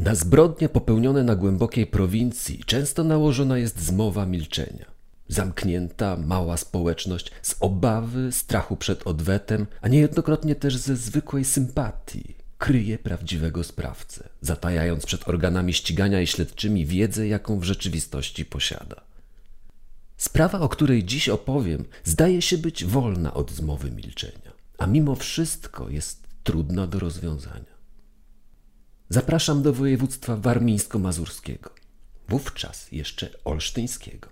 Na zbrodnie popełnione na głębokiej prowincji często nałożona jest zmowa milczenia. Zamknięta, mała społeczność z obawy, strachu przed odwetem, a niejednokrotnie też ze zwykłej sympatii, kryje prawdziwego sprawcę, zatajając przed organami ścigania i śledczymi wiedzę, jaką w rzeczywistości posiada. Sprawa, o której dziś opowiem, zdaje się być wolna od zmowy milczenia, a mimo wszystko jest trudna do rozwiązania. Zapraszam do województwa warmińsko-mazurskiego, wówczas jeszcze olsztyńskiego.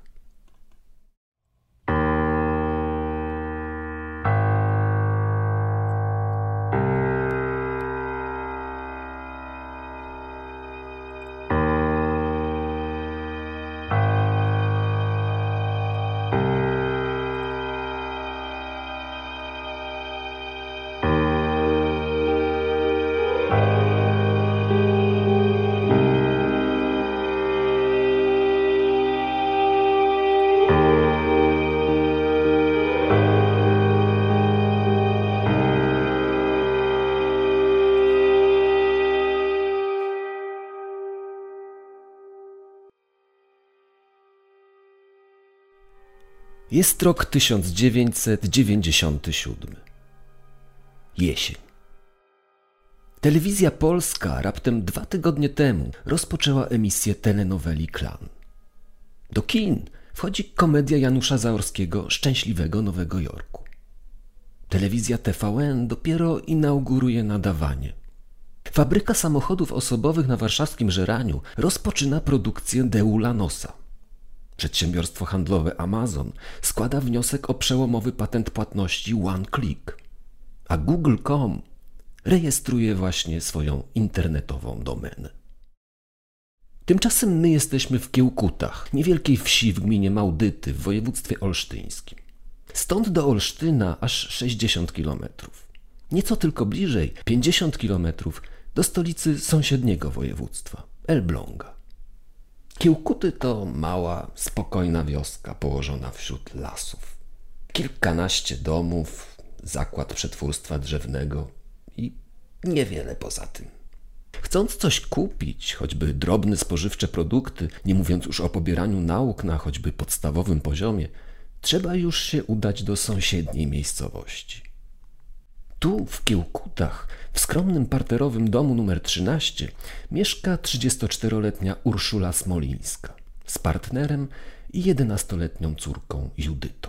Jest rok 1997. Jesień. Telewizja polska raptem dwa tygodnie temu rozpoczęła emisję telenoweli Klan. Do kin wchodzi komedia Janusza Zaorskiego Szczęśliwego Nowego Jorku. Telewizja TVN dopiero inauguruje nadawanie. Fabryka samochodów osobowych na warszawskim Żeraniu rozpoczyna produkcję Deula Nosa. Przedsiębiorstwo handlowe Amazon składa wniosek o przełomowy patent płatności One Click, a Google.com rejestruje właśnie swoją internetową domenę. Tymczasem my jesteśmy w Kiełkutach, niewielkiej wsi w gminie Małdyty w województwie olsztyńskim. Stąd do Olsztyna aż 60 kilometrów. Nieco tylko bliżej, 50 kilometrów, do stolicy sąsiedniego województwa, Elbląga. Kiełkuty to mała, spokojna wioska położona wśród lasów. Kilkanaście domów, zakład przetwórstwa drzewnego i niewiele poza tym. Chcąc coś kupić, choćby drobne spożywcze produkty, nie mówiąc już o pobieraniu nauk na choćby podstawowym poziomie, trzeba już się udać do sąsiedniej miejscowości. Tu, w Kiełkutach, w skromnym parterowym domu numer 13, mieszka 34-letnia Urszula Smolińska z partnerem i 11-letnią córką Judytą.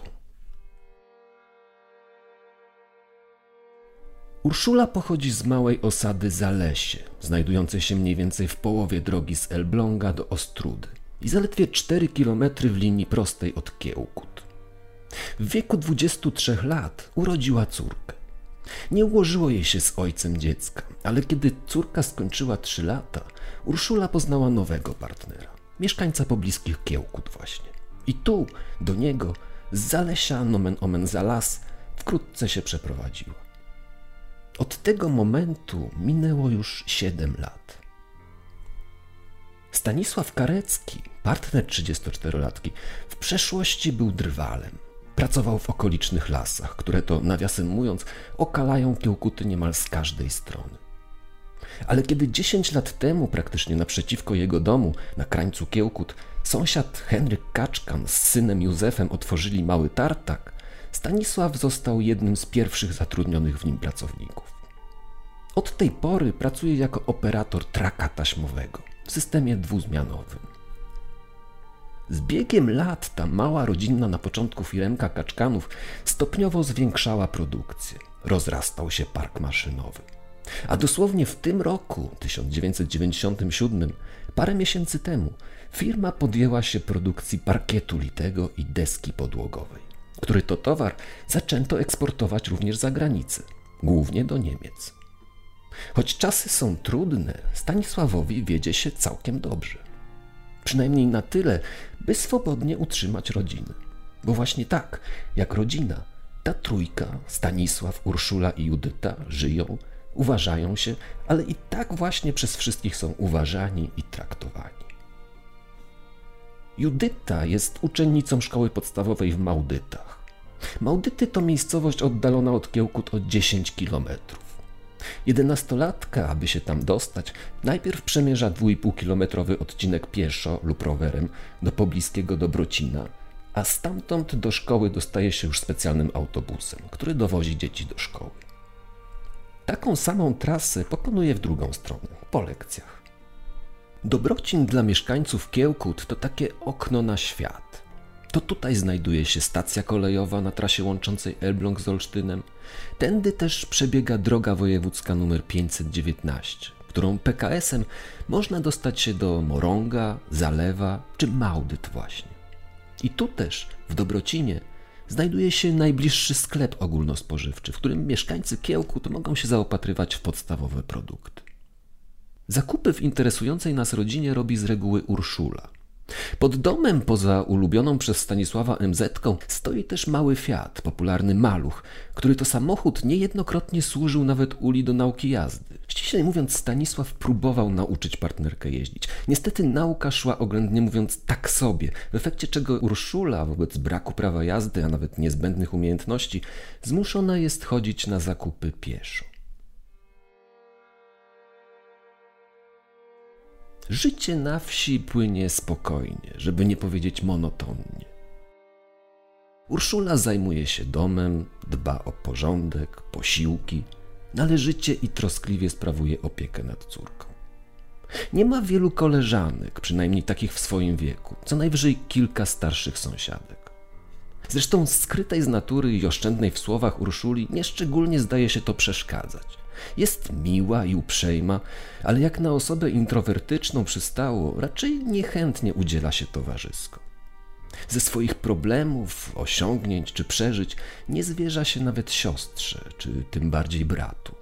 Urszula pochodzi z małej osady Zalesie, znajdującej się mniej więcej w połowie drogi z Elbląga do Ostrudy i zaledwie 4 km w linii prostej od Kiełkut. W wieku 23 lat urodziła córkę. Nie ułożyło jej się z ojcem dziecka, ale kiedy córka skończyła trzy lata, Urszula poznała nowego partnera, mieszkańca pobliskich Kiełkut właśnie. I tu, do niego, z Zalesia nomen omen za las, wkrótce się przeprowadziła. Od tego momentu minęło już siedem lat. Stanisław Karecki, partner 34-latki, w przeszłości był drwalem – Pracował w okolicznych lasach, które to, nawiasem mówiąc, okalają Kiełkuty niemal z każdej strony. Ale kiedy 10 lat temu, praktycznie naprzeciwko jego domu, na krańcu Kiełkut, sąsiad Henryk Kaczkan z synem Józefem otworzyli mały tartak, Stanisław został jednym z pierwszych zatrudnionych w nim pracowników. Od tej pory pracuje jako operator traka taśmowego w systemie dwuzmianowym. Z biegiem lat ta mała rodzinna na początku firemka kaczkanów stopniowo zwiększała produkcję. Rozrastał się park maszynowy. A dosłownie w tym roku, 1997, parę miesięcy temu, firma podjęła się produkcji parkietu litego i deski podłogowej, który to towar zaczęto eksportować również za granicę, głównie do Niemiec. Choć czasy są trudne, Stanisławowi wiedzie się całkiem dobrze przynajmniej na tyle, by swobodnie utrzymać rodzinę. Bo właśnie tak, jak rodzina, ta trójka, Stanisław, Urszula i Judyta, żyją, uważają się, ale i tak właśnie przez wszystkich są uważani i traktowani. Judyta jest uczennicą szkoły podstawowej w Małdytach. Małdyty to miejscowość oddalona od Kiełkut o 10 kilometrów. Jedenastolatka, aby się tam dostać, najpierw przemierza 2,5-kilometrowy odcinek pieszo lub rowerem do pobliskiego Dobrocina, a stamtąd do szkoły dostaje się już specjalnym autobusem, który dowozi dzieci do szkoły. Taką samą trasę pokonuje w drugą stronę, po lekcjach. Dobrocin dla mieszkańców Kiełkut to takie okno na świat. To tutaj znajduje się stacja kolejowa na trasie łączącej Elbląg z Olsztynem. Tędy też przebiega droga wojewódzka nr 519, którą PKS-em można dostać się do Morąga, Zalewa czy Małdyt właśnie. I tu też, w Dobrocinie, znajduje się najbliższy sklep ogólnospożywczy, w którym mieszkańcy Kiełkut mogą się zaopatrywać w podstawowe produkty. Zakupy w interesującej nas rodzinie robi z reguły Urszula. Pod domem, poza ulubioną przez Stanisława MZ, stoi też mały Fiat, popularny maluch, który to samochód niejednokrotnie służył nawet Uli do nauki jazdy. Ściślej mówiąc, Stanisław próbował nauczyć partnerkę jeździć. Niestety nauka szła oględnie mówiąc tak sobie, w efekcie czego Urszula wobec braku prawa jazdy, a nawet niezbędnych umiejętności, zmuszona jest chodzić na zakupy pieszo. Życie na wsi płynie spokojnie, żeby nie powiedzieć monotonnie. Urszula zajmuje się domem, dba o porządek, posiłki, należycie i troskliwie sprawuje opiekę nad córką. Nie ma wielu koleżanek, przynajmniej takich w swoim wieku, co najwyżej kilka starszych sąsiadek. Zresztą skrytej z natury i oszczędnej w słowach Urszuli nieszczególnie zdaje się to przeszkadzać. Jest miła i uprzejma, ale jak na osobę introwertyczną przystało, raczej niechętnie udziela się towarzysko. Ze swoich problemów, osiągnięć czy przeżyć nie zwierza się nawet siostrze, czy tym bardziej bratu,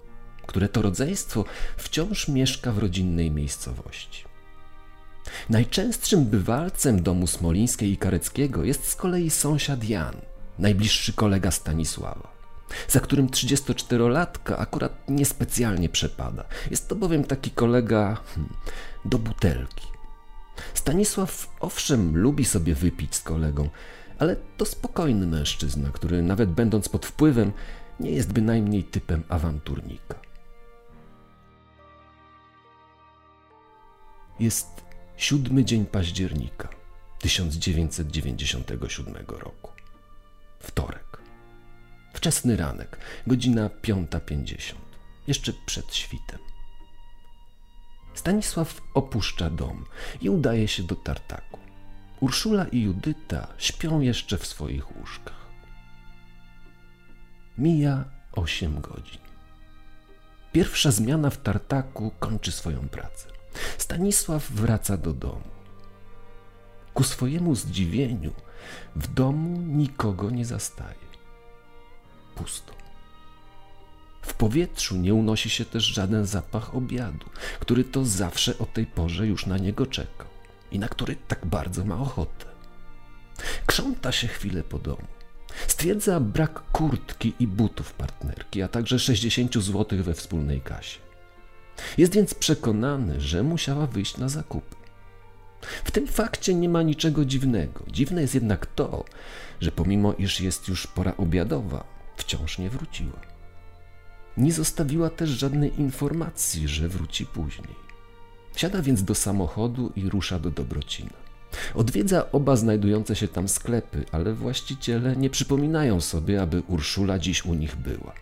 które to rodzeństwo wciąż mieszka w rodzinnej miejscowości. Najczęstszym bywalcem domu Smolińskiej i Kareckiego jest z kolei sąsiad Jan, najbliższy kolega Stanisława za którym 34-latka akurat niespecjalnie przepada. Jest to bowiem taki kolega hmm, do butelki. Stanisław owszem lubi sobie wypić z kolegą, ale to spokojny mężczyzna, który nawet będąc pod wpływem nie jest bynajmniej typem awanturnika. Jest siódmy dzień października 1997 roku. Wtorek. Wczesny ranek, godzina 5.50, jeszcze przed świtem. Stanisław opuszcza dom i udaje się do tartaku. Urszula i Judyta śpią jeszcze w swoich łóżkach. Mija 8 godzin. Pierwsza zmiana w tartaku kończy swoją pracę. Stanisław wraca do domu. Ku swojemu zdziwieniu w domu nikogo nie zastaje pusto. W powietrzu nie unosi się też żaden zapach obiadu, który to zawsze o tej porze już na niego czekał i na który tak bardzo ma ochotę. Krząta się chwilę po domu. Stwierdza brak kurtki i butów partnerki, a także 60 zł we wspólnej kasie. Jest więc przekonany, że musiała wyjść na zakupy. W tym fakcie nie ma niczego dziwnego. Dziwne jest jednak to, że pomimo iż jest już pora obiadowa, wciąż nie wróciła. Nie zostawiła też żadnej informacji, że wróci później. Wsiada więc do samochodu i rusza do Dobrocina. Odwiedza oba znajdujące się tam sklepy, ale właściciele nie przypominają sobie, aby Urszula dziś u nich była.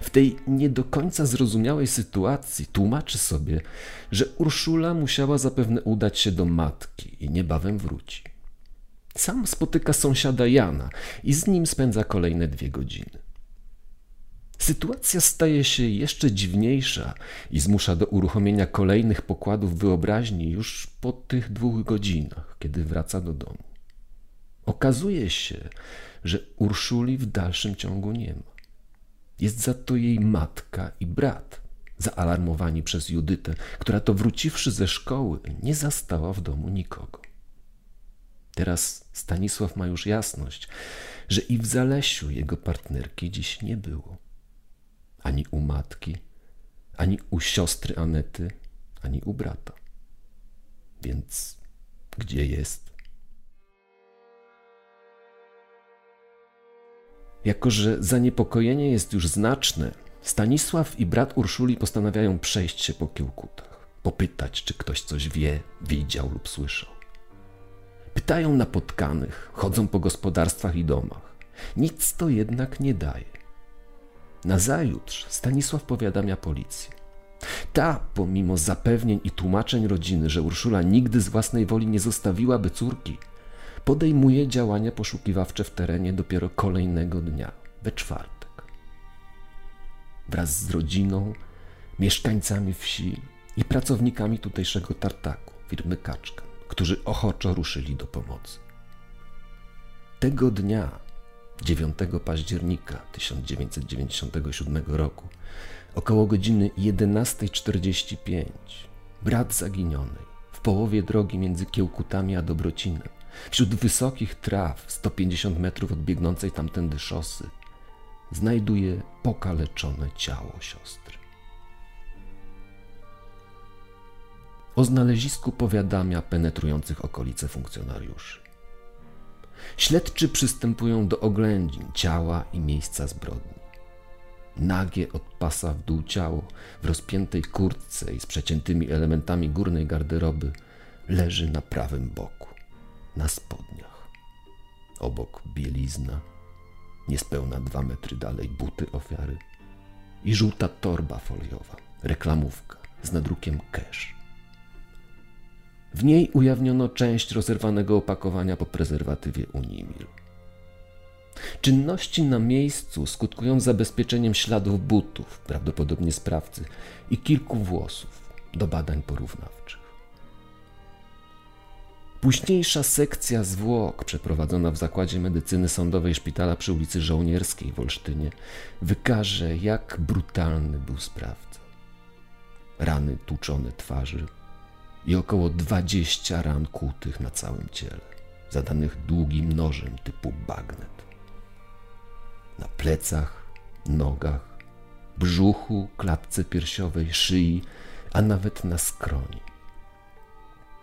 W tej nie do końca zrozumiałej sytuacji tłumaczy sobie, że Urszula musiała zapewne udać się do matki i niebawem wróci. Sam spotyka sąsiada Jana i z nim spędza kolejne dwie godziny. Sytuacja staje się jeszcze dziwniejsza i zmusza do uruchomienia kolejnych pokładów wyobraźni już po tych dwóch godzinach, kiedy wraca do domu. Okazuje się, że Urszuli w dalszym ciągu nie ma. Jest za to jej matka i brat, zaalarmowani przez Judytę, która to wróciwszy ze szkoły nie zastała w domu nikogo. Teraz Stanisław ma już jasność, że i w Zalesiu jego partnerki dziś nie było. Ani u matki, ani u siostry Anety, ani u brata. Więc gdzie jest? Jako, że zaniepokojenie jest już znaczne, Stanisław i brat Urszuli postanawiają przejść się po kiełkutach, popytać, czy ktoś coś wie, widział lub słyszał. Pytają napotkanych, chodzą po gospodarstwach i domach. Nic to jednak nie daje. Nazajutrz Stanisław powiadamia policję. Ta, pomimo zapewnień i tłumaczeń rodziny, że Urszula nigdy z własnej woli nie zostawiłaby córki, podejmuje działania poszukiwawcze w terenie dopiero kolejnego dnia, we czwartek. Wraz z rodziną, mieszkańcami wsi i pracownikami tutejszego tartaku, firmy Kaczka, którzy ochoczo ruszyli do pomocy. Tego dnia, 9 października 1997 roku, około godziny 11.45, brat zaginionej, w połowie drogi między Kiełkutami a Dobrocinem, wśród wysokich traw 150 metrów od biegnącej tamtędy szosy, znajduje pokaleczone ciało siostry. O znalezisku powiadamia penetrujących okolice funkcjonariuszy. Śledczy przystępują do oględzin ciała i miejsca zbrodni. Nagie od pasa w dół ciało, w rozpiętej kurtce i z przeciętymi elementami górnej garderoby, leży na prawym boku, na spodniach. Obok bielizna, niespełna dwa metry dalej buty ofiary i żółta torba foliowa, reklamówka z nadrukiem cash. W niej ujawniono część rozerwanego opakowania po prezerwatywie Unimil. Czynności na miejscu skutkują zabezpieczeniem śladów butów, prawdopodobnie sprawcy, i kilku włosów do badań porównawczych. Późniejsza sekcja zwłok przeprowadzona w Zakładzie Medycyny Sądowej Szpitala przy ulicy Żołnierskiej w Olsztynie wykaże, jak brutalny był sprawca. Rany tłuczone twarzy i około 20 ran kłutych na całym ciele, zadanych długim nożem typu bagnet. Na plecach, nogach, brzuchu, klatce piersiowej, szyi, a nawet na skroni.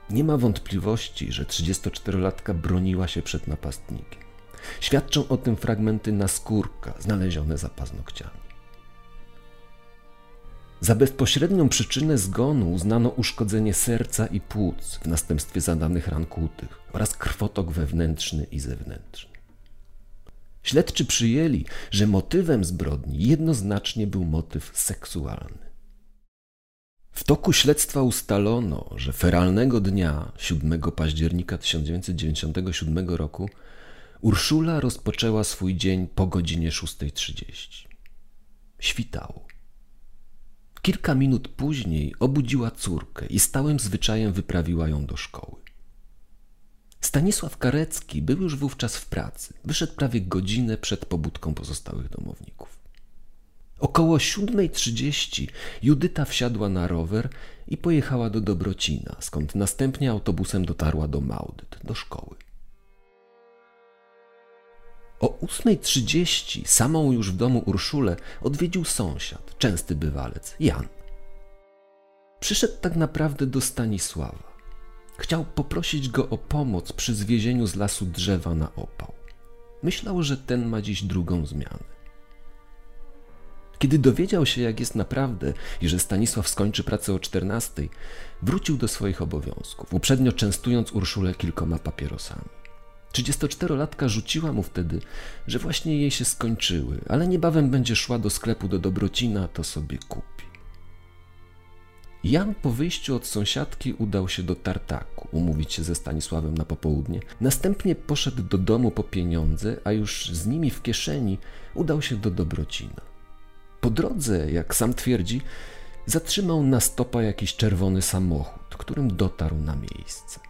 Nie ma wątpliwości, że 34-latka broniła się przed napastnikiem. Świadczą o tym fragmenty naskórka znalezione za paznokciami. Za bezpośrednią przyczynę zgonu uznano uszkodzenie serca i płuc w następstwie zadanych ran kłutych oraz krwotok wewnętrzny i zewnętrzny. Śledczy przyjęli, że motywem zbrodni jednoznacznie był motyw seksualny. W toku śledztwa ustalono, że feralnego dnia 7 października 1997 roku Urszula rozpoczęła swój dzień po godzinie 6.30. Świtało. Kilka minut później obudziła córkę i stałym zwyczajem wyprawiła ją do szkoły. Stanisław Karecki był już wówczas w pracy. Wyszedł prawie godzinę przed pobudką pozostałych domowników. Około 7.30 Judyta wsiadła na rower i pojechała do Dobrocina, skąd następnie autobusem dotarła do Maudyt, do szkoły. O 8.30 samą już w domu Urszulę odwiedził sąsiad, częsty bywalec, Jan. Przyszedł tak naprawdę do Stanisława. Chciał poprosić go o pomoc przy zwiezieniu z lasu drzewa na opał. Myślał, że ten ma dziś drugą zmianę. Kiedy dowiedział się, jak jest naprawdę i że Stanisław skończy pracę o 14, wrócił do swoich obowiązków, uprzednio częstując Urszulę kilkoma papierosami. 34-latka rzuciła mu wtedy, że właśnie jej się skończyły, ale niebawem będzie szła do sklepu do Dobrocina, to sobie kupi. Jan po wyjściu od sąsiadki udał się do tartaku, umówić się ze Stanisławem na popołudnie. Następnie poszedł do domu po pieniądze, a już z nimi w kieszeni udał się do Dobrocina. Po drodze, jak sam twierdzi, zatrzymał na stopa jakiś czerwony samochód, którym dotarł na miejsce.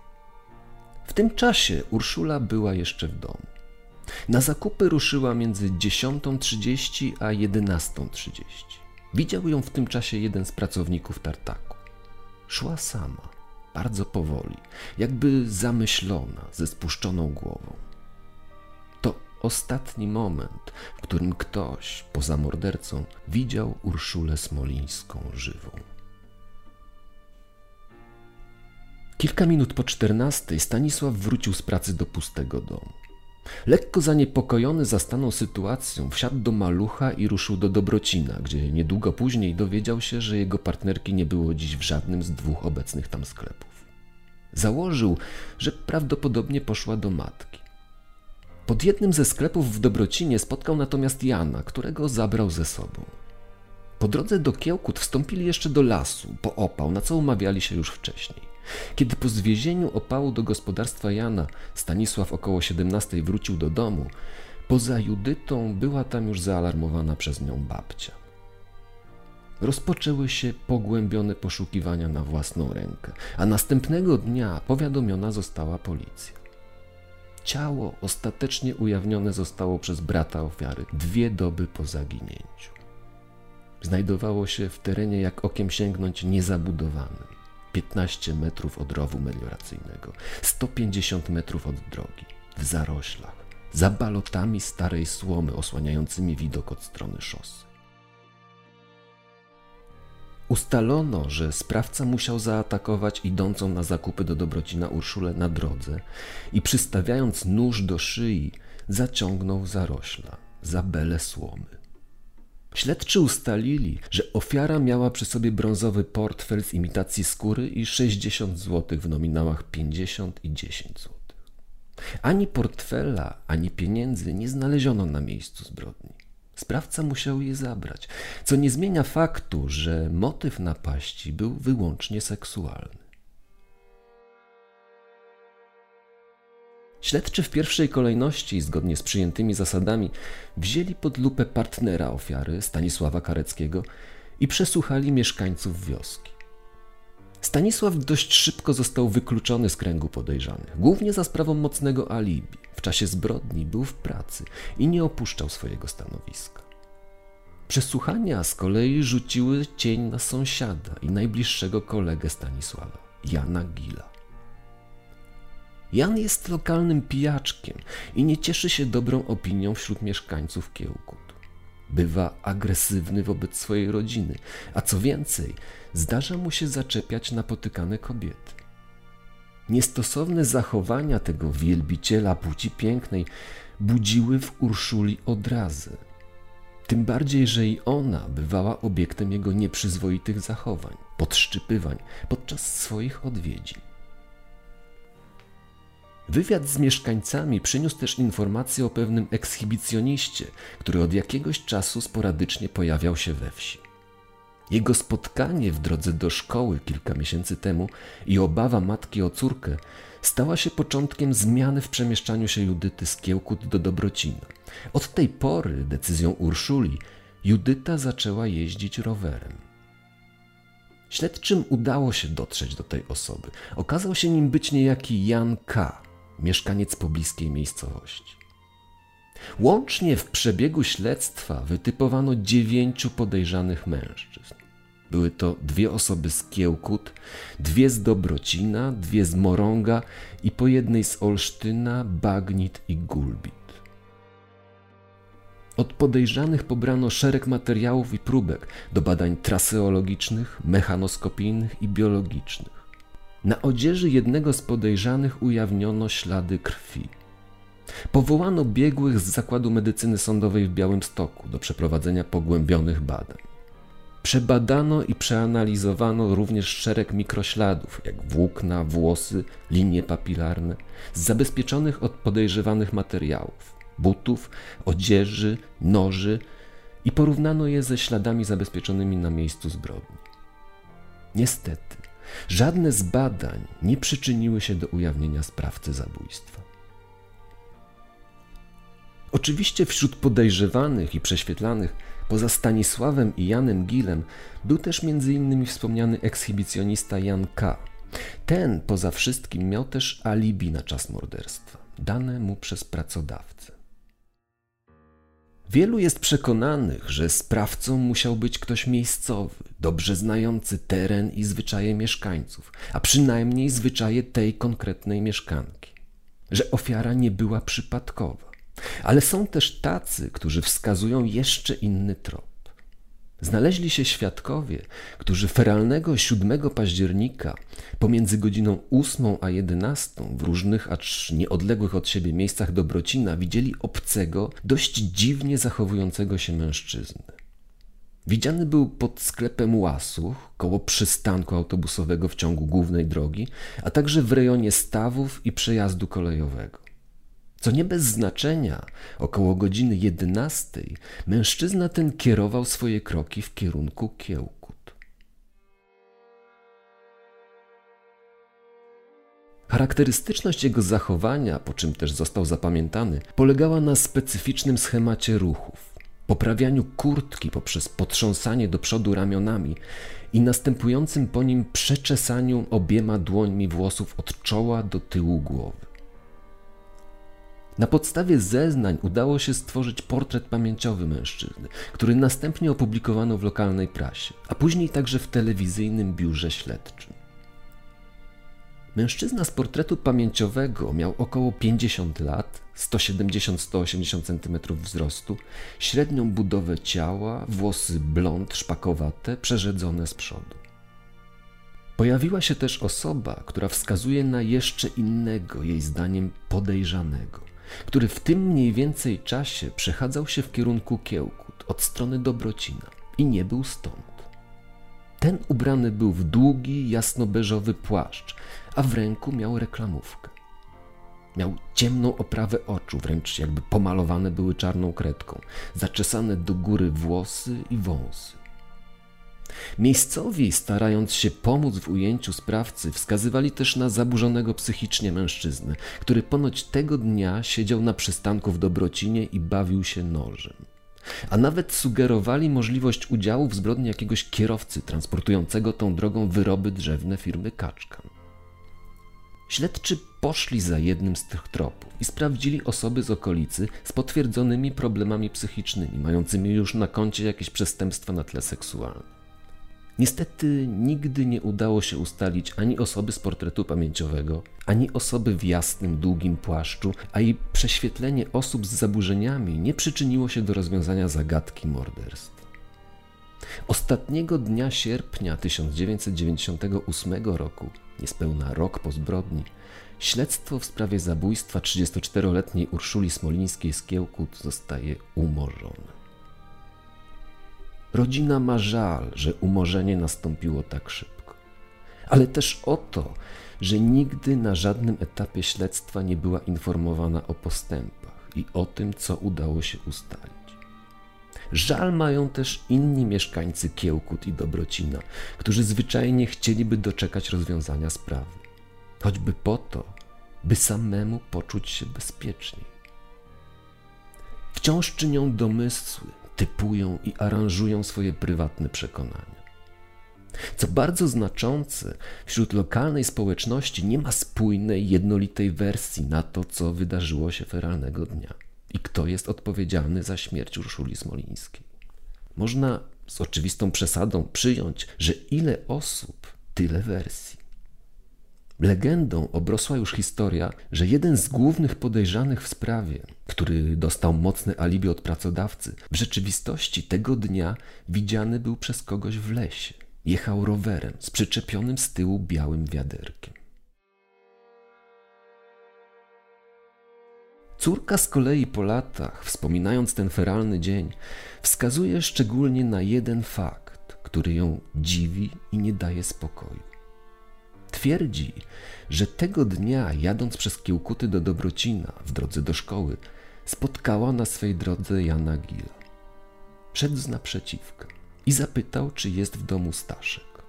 W tym czasie Urszula była jeszcze w domu. Na zakupy ruszyła między 10.30 a 11.30. Widział ją w tym czasie jeden z pracowników tartaku. Szła sama, bardzo powoli, jakby zamyślona, ze spuszczoną głową ostatni moment, w którym ktoś, poza mordercą, widział Urszulę Smolińską żywą. Kilka minut po czternastej Stanisław wrócił z pracy do pustego domu. Lekko zaniepokojony zastaną sytuacją, wsiadł do malucha i ruszył do Dobrocina, gdzie niedługo później dowiedział się, że jego partnerki nie było dziś w żadnym z dwóch obecnych tam sklepów. Założył, że prawdopodobnie poszła do matki. Pod jednym ze sklepów w Dobrocinie spotkał natomiast Jana, którego zabrał ze sobą. Po drodze do Kiełkut wstąpili jeszcze do lasu, po opał, na co umawiali się już wcześniej. Kiedy po zwiezieniu opału do gospodarstwa Jana Stanisław około 17 wrócił do domu, poza Judytą była tam już zaalarmowana przez nią babcia. Rozpoczęły się pogłębione poszukiwania na własną rękę, a następnego dnia powiadomiona została policja. Ciało ostatecznie ujawnione zostało przez brata ofiary dwie doby po zaginięciu. Znajdowało się w terenie jak okiem sięgnąć niezabudowanym. 15 metrów od rowu melioracyjnego, 150 metrów od drogi, w zaroślach, za balotami starej słomy osłaniającymi widok od strony szosy. Ustalono, że sprawca musiał zaatakować idącą na zakupy do Dobrocina Urszulę na drodze i przystawiając nóż do szyi, zaciągnął zarośla, za belę słomy. Śledczy ustalili, że ofiara miała przy sobie brązowy portfel z imitacji skóry i 60 zł w nominałach 50 i 10 zł. Ani portfela, ani pieniędzy nie znaleziono na miejscu zbrodni. Sprawca musiał je zabrać, co nie zmienia faktu, że motyw napaści był wyłącznie seksualny. Śledczy w pierwszej kolejności, zgodnie z przyjętymi zasadami, wzięli pod lupę partnera ofiary, Stanisława Kareckiego, i przesłuchali mieszkańców wioski. Stanisław dość szybko został wykluczony z kręgu podejrzanych, głównie za sprawą mocnego alibi. W czasie zbrodni był w pracy i nie opuszczał swojego stanowiska. Przesłuchania z kolei rzuciły cień na sąsiada i najbliższego kolegę Stanisława, Jana Gila. Jan jest lokalnym pijaczkiem i nie cieszy się dobrą opinią wśród mieszkańców Kiełkut. Bywa agresywny wobec swojej rodziny, a co więcej, zdarza mu się zaczepiać napotykane kobiety. Niestosowne zachowania tego wielbiciela płci pięknej budziły w Urszuli odrazę. Tym bardziej, że i ona bywała obiektem jego nieprzyzwoitych zachowań, podszczypywań podczas swoich odwiedzin. Wywiad z mieszkańcami przyniósł też informację o pewnym ekshibicjoniście, który od jakiegoś czasu sporadycznie pojawiał się we wsi. Jego spotkanie w drodze do szkoły kilka miesięcy temu i obawa matki o córkę stała się początkiem zmiany w przemieszczaniu się Judyty z Kiełkut do Dobrocina. Od tej pory, decyzją Urszuli, Judyta zaczęła jeździć rowerem. Śledczym udało się dotrzeć do tej osoby. Okazał się nim być niejaki Jan K., mieszkaniec pobliskiej miejscowości. Łącznie w przebiegu śledztwa wytypowano dziewięciu podejrzanych mężczyzn. Były to dwie osoby z Kiełkut, dwie z Dobrocina, dwie z Morąga i po jednej z Olsztyna, Bagnit i Gulbit. Od podejrzanych pobrano szereg materiałów i próbek do badań traseologicznych, mechanoskopijnych i biologicznych. Na odzieży jednego z podejrzanych ujawniono ślady krwi. Powołano biegłych z Zakładu Medycyny Sądowej w Białymstoku do przeprowadzenia pogłębionych badań. Przebadano i przeanalizowano również szereg mikrośladów, jak włókna, włosy, linie papilarne, z zabezpieczonych od podejrzewanych materiałów, butów, odzieży, noży i porównano je ze śladami zabezpieczonymi na miejscu zbrodni. Niestety, Żadne z badań nie przyczyniły się do ujawnienia sprawcy zabójstwa. Oczywiście wśród podejrzewanych i prześwietlanych, poza Stanisławem i Janem Gilem, był też m.in. wspomniany ekshibicjonista Jan K. Ten poza wszystkim miał też alibi na czas morderstwa, dane mu przez pracodawcę. Wielu jest przekonanych, że sprawcą musiał być ktoś miejscowy, dobrze znający teren i zwyczaje mieszkańców, a przynajmniej zwyczaje tej konkretnej mieszkanki. Że ofiara nie była przypadkowa. Ale są też tacy, którzy wskazują jeszcze inny trop. Znaleźli się świadkowie, którzy feralnego 7 października pomiędzy godziną 8 a 11 w różnych, acz nieodległych od siebie miejscach Dobrocina widzieli obcego, dość dziwnie zachowującego się mężczyznę. Widziany był pod sklepem Łasuch, koło przystanku autobusowego w ciągu głównej drogi, a także w rejonie stawów i przejazdu kolejowego. Co nie bez znaczenia, około godziny jedenastej mężczyzna ten kierował swoje kroki w kierunku Kiełkut. Charakterystyczność jego zachowania, po czym też został zapamiętany, polegała na specyficznym schemacie ruchów, poprawianiu kurtki poprzez potrząsanie do przodu ramionami i następującym po nim przeczesaniu obiema dłońmi włosów od czoła do tyłu głowy. Na podstawie zeznań udało się stworzyć portret pamięciowy mężczyzny, który następnie opublikowano w lokalnej prasie, a później także w telewizyjnym biurze śledczym. Mężczyzna z portretu pamięciowego miał około 50 lat, 170-180 cm wzrostu, średnią budowę ciała, włosy blond, szpakowate, przerzedzone z przodu. Pojawiła się też osoba, która wskazuje na jeszcze innego, jej zdaniem podejrzanego który w tym mniej więcej czasie przechadzał się w kierunku Kiełkut od strony Dobrocina i nie był stąd. Ten ubrany był w długi, jasnobeżowy płaszcz, a w ręku miał reklamówkę. Miał ciemną oprawę oczu, wręcz jakby pomalowane były czarną kredką, zaczesane do góry włosy i wąsy. Miejscowi, starając się pomóc w ujęciu sprawcy, wskazywali też na zaburzonego psychicznie mężczyznę, który ponoć tego dnia siedział na przystanku w Dobrocinie i bawił się nożem. A nawet sugerowali możliwość udziału w zbrodni jakiegoś kierowcy transportującego tą drogą wyroby drzewne firmy Kaczkan. Śledczy poszli za jednym z tych tropów i sprawdzili osoby z okolicy z potwierdzonymi problemami psychicznymi, mającymi już na koncie jakieś przestępstwa na tle seksualnym. Niestety nigdy nie udało się ustalić ani osoby z portretu pamięciowego, ani osoby w jasnym, długim płaszczu, a jej prześwietlenie osób z zaburzeniami nie przyczyniło się do rozwiązania zagadki morderstw. Ostatniego dnia sierpnia 1998 roku, niespełna rok po zbrodni, śledztwo w sprawie zabójstwa 34-letniej Urszuli Smolińskiej z Kiełkut zostaje umorzone. Rodzina ma żal, że umorzenie nastąpiło tak szybko, ale też o to, że nigdy na żadnym etapie śledztwa nie była informowana o postępach i o tym, co udało się ustalić. Żal mają też inni mieszkańcy Kiełkut i Dobrocina, którzy zwyczajnie chcieliby doczekać rozwiązania sprawy, choćby po to, by samemu poczuć się bezpieczniej. Wciąż czynią domysły, typują i aranżują swoje prywatne przekonania. Co bardzo znaczące, wśród lokalnej społeczności nie ma spójnej, jednolitej wersji na to, co wydarzyło się feralnego dnia i kto jest odpowiedzialny za śmierć Urszuli Smolińskiej. Można z oczywistą przesadą przyjąć, że ile osób, tyle wersji. Legendą obrosła już historia, że jeden z głównych podejrzanych w sprawie, który dostał mocne alibi od pracodawcy, w rzeczywistości tego dnia widziany był przez kogoś w lesie. Jechał rowerem z przyczepionym z tyłu białym wiaderkiem. Córka z kolei po latach, wspominając ten feralny dzień, wskazuje szczególnie na jeden fakt, który ją dziwi i nie daje spokoju. Twierdzi, że tego dnia, jadąc przez Kiełkuty do Dobrocina w drodze do szkoły, spotkała na swej drodze Jana Gila. Szedł naprzeciwka i zapytał, czy jest w domu Staszek.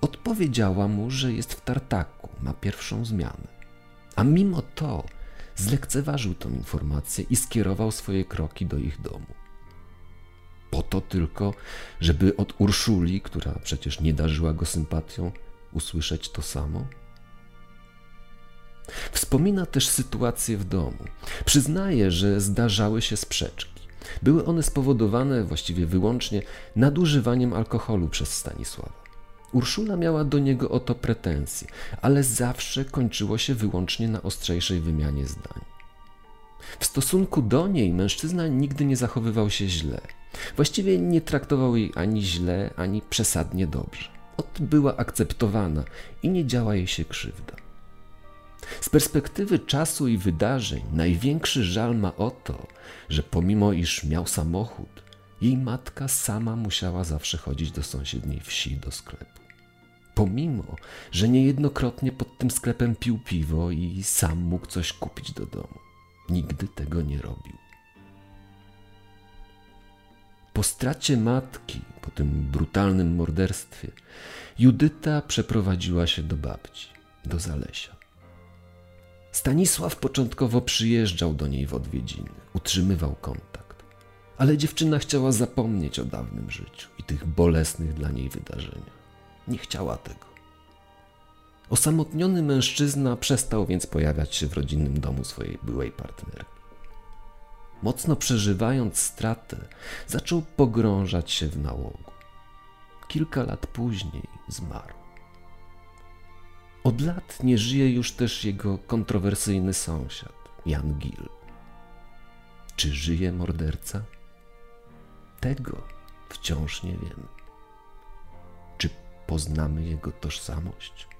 Odpowiedziała mu, że jest w tartaku, ma pierwszą zmianę. A mimo to zlekceważył tą informację i skierował swoje kroki do ich domu. Po to tylko, żeby od Urszuli, która przecież nie darzyła go sympatią, usłyszeć to samo? Wspomina też sytuację w domu. Przyznaje, że zdarzały się sprzeczki. Były one spowodowane właściwie wyłącznie nadużywaniem alkoholu przez Stanisława. Urszula miała do niego o to pretensje, ale zawsze kończyło się wyłącznie na ostrzejszej wymianie zdań. W stosunku do niej mężczyzna nigdy nie zachowywał się źle. Właściwie nie traktował jej ani źle, ani przesadnie dobrze. Ot była akceptowana i nie działa jej się krzywda. Z perspektywy czasu i wydarzeń największy żal ma o to, że pomimo iż miał samochód, jej matka sama musiała zawsze chodzić do sąsiedniej wsi do sklepu. Pomimo, że niejednokrotnie pod tym sklepem pił piwo i sam mógł coś kupić do domu, nigdy tego nie robił. Po stracie matki, po tym brutalnym morderstwie, Judyta przeprowadziła się do babci, do Zalesia. Stanisław początkowo przyjeżdżał do niej w odwiedziny, utrzymywał kontakt, ale dziewczyna chciała zapomnieć o dawnym życiu i tych bolesnych dla niej wydarzeniach. Nie chciała tego. Osamotniony mężczyzna przestał więc pojawiać się w rodzinnym domu swojej byłej partnerki. Mocno przeżywając stratę, zaczął pogrążać się w nałogu. Kilka lat później zmarł. Od lat nie żyje już też jego kontrowersyjny sąsiad, Jan Gil. Czy żyje morderca? Tego wciąż nie wiemy. Czy poznamy jego tożsamość?